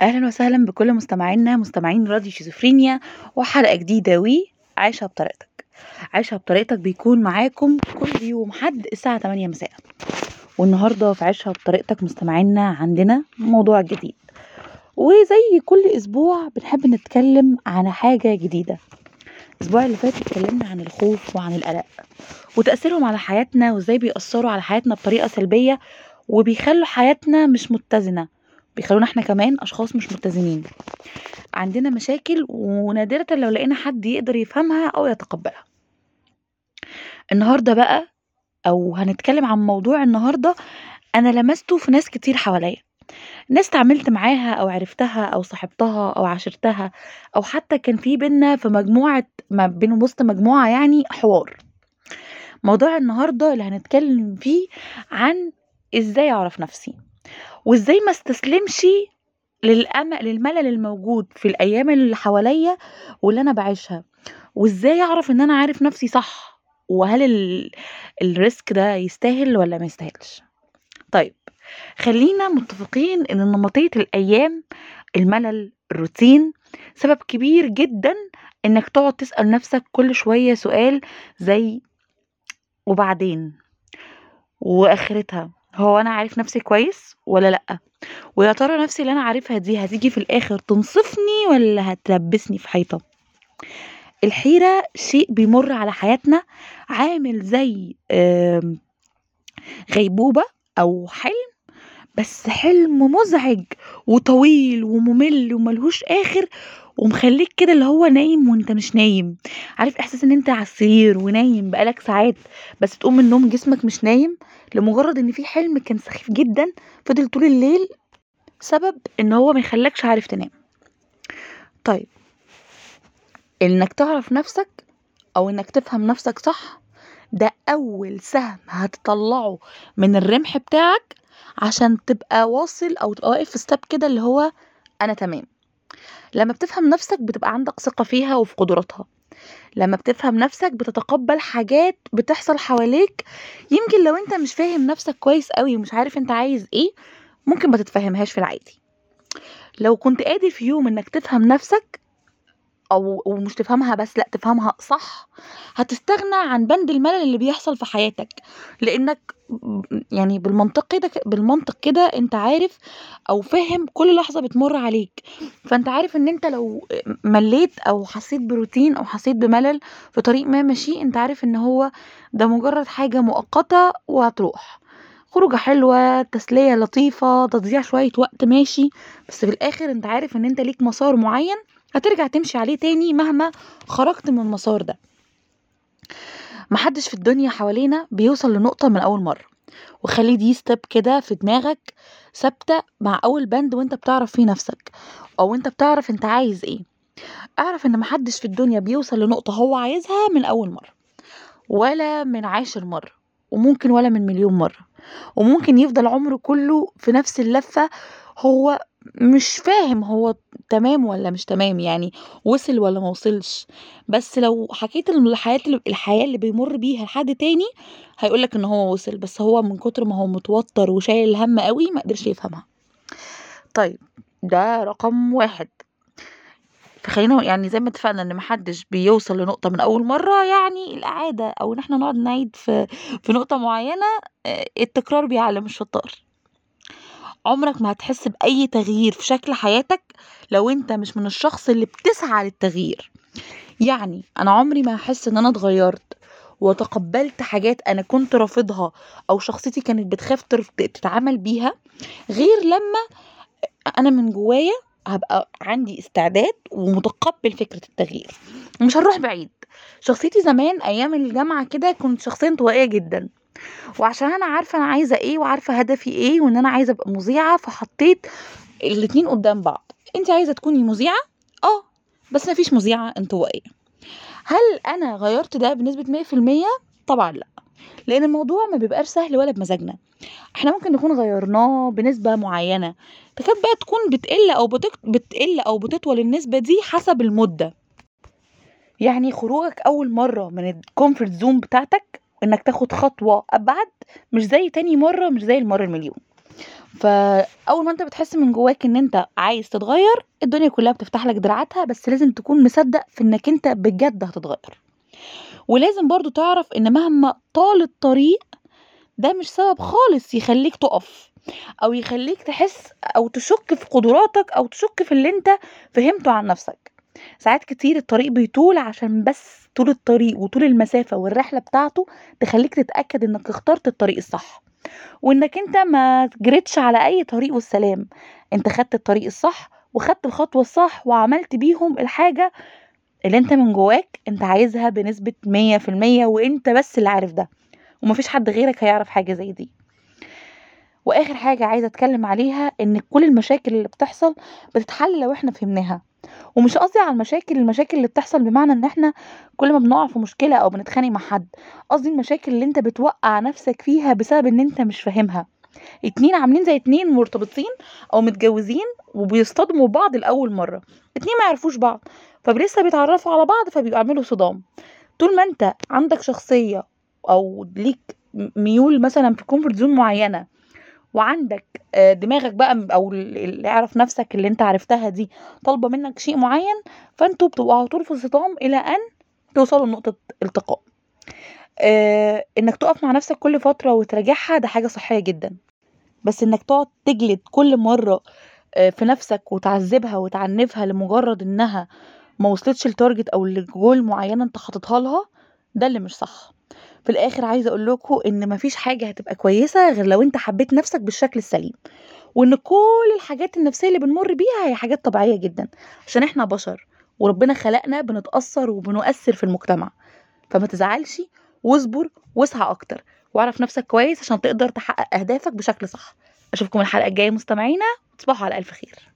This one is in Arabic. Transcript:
أهلا وسهلا بكل مستمعينا مستمعين راديو شيزوفرينيا وحلقة جديدة و عيشها بطريقتك. عيشها بطريقتك بيكون معاكم كل يوم حد الساعة 8 مساء. والنهاردة في عيشها بطريقتك مستمعينا عندنا موضوع جديد. وزي كل أسبوع بنحب نتكلم عن حاجة جديدة. الأسبوع اللي فات اتكلمنا عن الخوف وعن القلق وتأثيرهم على حياتنا وإزاي بيأثروا على حياتنا بطريقة سلبية وبيخلوا حياتنا مش متزنة. بيخلونا إحنا كمان أشخاص مش متزنين. عندنا مشاكل ونادرة لو لقينا حد يقدر يفهمها أو يتقبلها. النهاردة بقى أو هنتكلم عن موضوع النهاردة أنا لمسته في ناس كتير حواليا. ناس تعاملت معاها أو عرفتها أو صاحبتها أو عاشرتها أو حتى كان في بينا في مجموعة ما بين وسط مجموعة يعني حوار. موضوع النهاردة اللي هنتكلم فيه عن إزاي أعرف نفسي. وإزاي ما استسلمش للأمل للملل الموجود في الأيام اللي حواليا واللي أنا بعيشها؟ وإزاي أعرف إن أنا عارف نفسي صح؟ وهل ال... الريسك ده يستاهل ولا ما يستاهلش؟ طيب خلينا متفقين إن نمطية الأيام الملل الروتين سبب كبير جدا إنك تقعد تسأل نفسك كل شوية سؤال زي وبعدين؟ وآخرتها؟ هو أنا عارف نفسي كويس ولا لأ؟ ويا ترى نفسي اللي أنا عارفها دي هتيجي في الآخر تنصفني ولا هتلبسني في حيطة؟ الحيرة شيء بيمر على حياتنا عامل زي غيبوبة أو حلم بس حلم مزعج وطويل وممل وملهوش آخر ومخليك كده اللي هو نايم وانت مش نايم. عارف إحساس إن أنت على السرير ونايم بقالك ساعات بس تقوم من النوم جسمك مش نايم لمجرد إن في حلم كان سخيف جدا فضل طول الليل سبب إن هو ما يخلكش عارف تنام. طيب إنك تعرف نفسك أو إنك تفهم نفسك صح ده أول سهم هتطلعه من الرمح بتاعك عشان تبقى واصل أو تبقى واقف في ستاب كده اللي هو أنا تمام. لما بتفهم نفسك بتبقى عندك ثقة فيها وفي قدراتها. لما بتفهم نفسك بتتقبل حاجات بتحصل حواليك يمكن لو انت مش فاهم نفسك كويس قوي ومش عارف انت عايز إيه ممكن ما تتفهمهاش في العادي. لو كنت قادر في يوم انك تفهم نفسك أو ومش تفهمها بس لأ تفهمها صح هتستغنى عن بند الملل اللي بيحصل في حياتك. لأنك يعني بالمنطق كده بالمنطق كده أنت عارف أو فاهم كل لحظة بتمر عليك. فأنت عارف إن أنت لو مليت أو حسيت بروتين أو حسيت بملل في طريق ما ماشي أنت عارف إن هو ده مجرد حاجة مؤقتة وهتروح. خروجة حلوة تسلية لطيفة تضييع شوية وقت ماشي بس في الآخر أنت عارف إن أنت ليك مسار معين هترجع تمشي عليه تاني مهما خرجت من المسار ده. محدش في الدنيا حوالينا بيوصل لنقطة من أول مرة. وخلي دي ستيب كده في دماغك ثابتة مع أول بند وأنت بتعرف فيه نفسك. أو أنت بتعرف أنت عايز إيه. اعرف إن محدش في الدنيا بيوصل لنقطة هو عايزها من أول مرة. ولا من عاشر مرة وممكن ولا من مليون مرة. وممكن يفضل عمره كله في نفس اللفة هو مش فاهم هو تمام ولا مش تمام يعني وصل ولا ما وصلش. بس لو حكيت اللي الحياة اللي بيمر بيها لحد تاني هيقولك إن هو وصل. بس هو من كتر ما هو متوتر وشايل الهم قوي ما قدرش يفهمها. طيب ده رقم واحد. فخلينا يعني زي ما اتفقنا إن محدش بيوصل لنقطة من أول مرة يعني العادة أو إن إحنا نقعد نعيد في في نقطة معينة آه، التكرار بيعلم الشطار. عمرك ما هتحس بأي تغيير في شكل حياتك لو انت مش من الشخص اللي بتسعى للتغيير. يعني أنا عمري ما هحس إن أنا اتغيرت وتقبلت حاجات أنا كنت رافضها أو شخصيتي كانت بتخاف تتعامل بيها غير لما أنا من جوايا هبقى عندي استعداد ومتقبل فكرة التغيير. مش هنروح بعيد. شخصيتي زمان أيام الجامعة كده كنت شخصية انطوائية جدا. وعشان أنا عارفة أنا عايزة إيه وعارفة هدفي إيه وإن أنا عايزة أبقى مذيعة فحطيت الاتنين قدام بعض. انت عايزة تكوني مذيعة؟ آه بس مفيش مذيعة انطوائية. هل أنا غيرت ده في المية؟ طبعا لأ. لأن الموضوع ما بيبقاش سهل ولا بمزاجنا. إحنا ممكن نكون غيرناه بنسبة معينة. تكاد بقى تكون بتقل أو بتك... بتقل أو بتطول النسبة دي حسب المدة. يعني خروجك أول مرة من ال comfort zone بتاعتك إنك تاخد خطوة أبعد مش زي تاني مرة مش زي المرة المليون فأول ما أنت بتحس من جواك إن أنت عايز تتغيّر، الدنيا كلّها بتفتح لك دراعاتها، بس لازم تكون مصدّق في إنّك أنت بجد هتتغيّر. ولازم برضه تعرف إن مهما طال الطريق، ده مش سبب خالص يخلّيك تُقف، أو يخلّيك تحس أو تشُك في قدراتك أو تشُك في اللي أنت فهمته عن نَفْسك. ساعات كتير الطريق بيطول عشان بس طول الطريق وطول المسافة والرحلة بتاعته تخلّيك تتأكد إنّك اخترت الطريق الصح، وإنّك أنت ما جريتش على أي طريق والسلام، أنت خدت الطريق الصح وخدت الخطوة الصح وعملت بيهم الحاجة اللي أنت من جواك أنت عايزها بنسبة 100% وأنت بس اللي عارف ده، وما فيش حد غيرك هيعرف حاجة زي دي. وآخر حاجة عايزة أتكلّم عليها إن كل المشاكل اللي بتحصل بتتحل لو إحنا فهمناها، ومش قصدي على المشاكل المشاكل اللي بتحصل بمعنى إن إحنا كل ما بنقع في مشكلة أو بنتخانق مع حد، قصدي المشاكل اللي أنت بتوقّع نَفْسك فيها بسبب إن أنت مش فاهمها. اتنين عاملين زي اتنين مرتبطين أو متجوّزين وبيصطدموا ببعض لأول مرّة، اتنين ما يعرفوش بعض، فلسه بيتعرّفوا على بعض فبيعملوا صِدام. طول ما أنت عندك شخصية أو ليك ميول مثلًا في comfort zone معيّنة وعندك آآ دماغك بقى ال اللي اعرف نَفْسك اللي أنت عرفتها دي طالبة منّك شيء معيّن، فأنتم بتبقوا على طول في صِدام إلى أن توصلوا لنقطة التقاء. آآ إنّك تُقف مع نَفْسك كل فترة وتراجعها ده حاجة صحّية جدًا، بس إنّك تقعد تجلد كل مرّة آآ في نَفْسك وتعذّبها وتعنِّفها لمجرّد إنّها ما وصلتش لtarget أو لgoal معيّنة أنت حاططها لها، ده اللي مش صح. في الآخر عايزة أقول لكم إن ما فيش حاجة هتبقى كويسة غير لو أنت حبّيت نَفْسك بالشكل السليم، وإن كل الحاجات النفسية اللي بنمُر بيها هي حاجات طبيعية جدًا، عشان إحنا بشر وربنا خلقنا بنتأثّر وبنؤثّر في المجتمع، فما تزعلش واصبر واسعى أكتر، واعرف نَفْسك كويس عشان تقدر تحقق أهدافك بشكل صح. أشوفكم الحلقة الجاية مستمعينا، تصبحوا على ألف خير.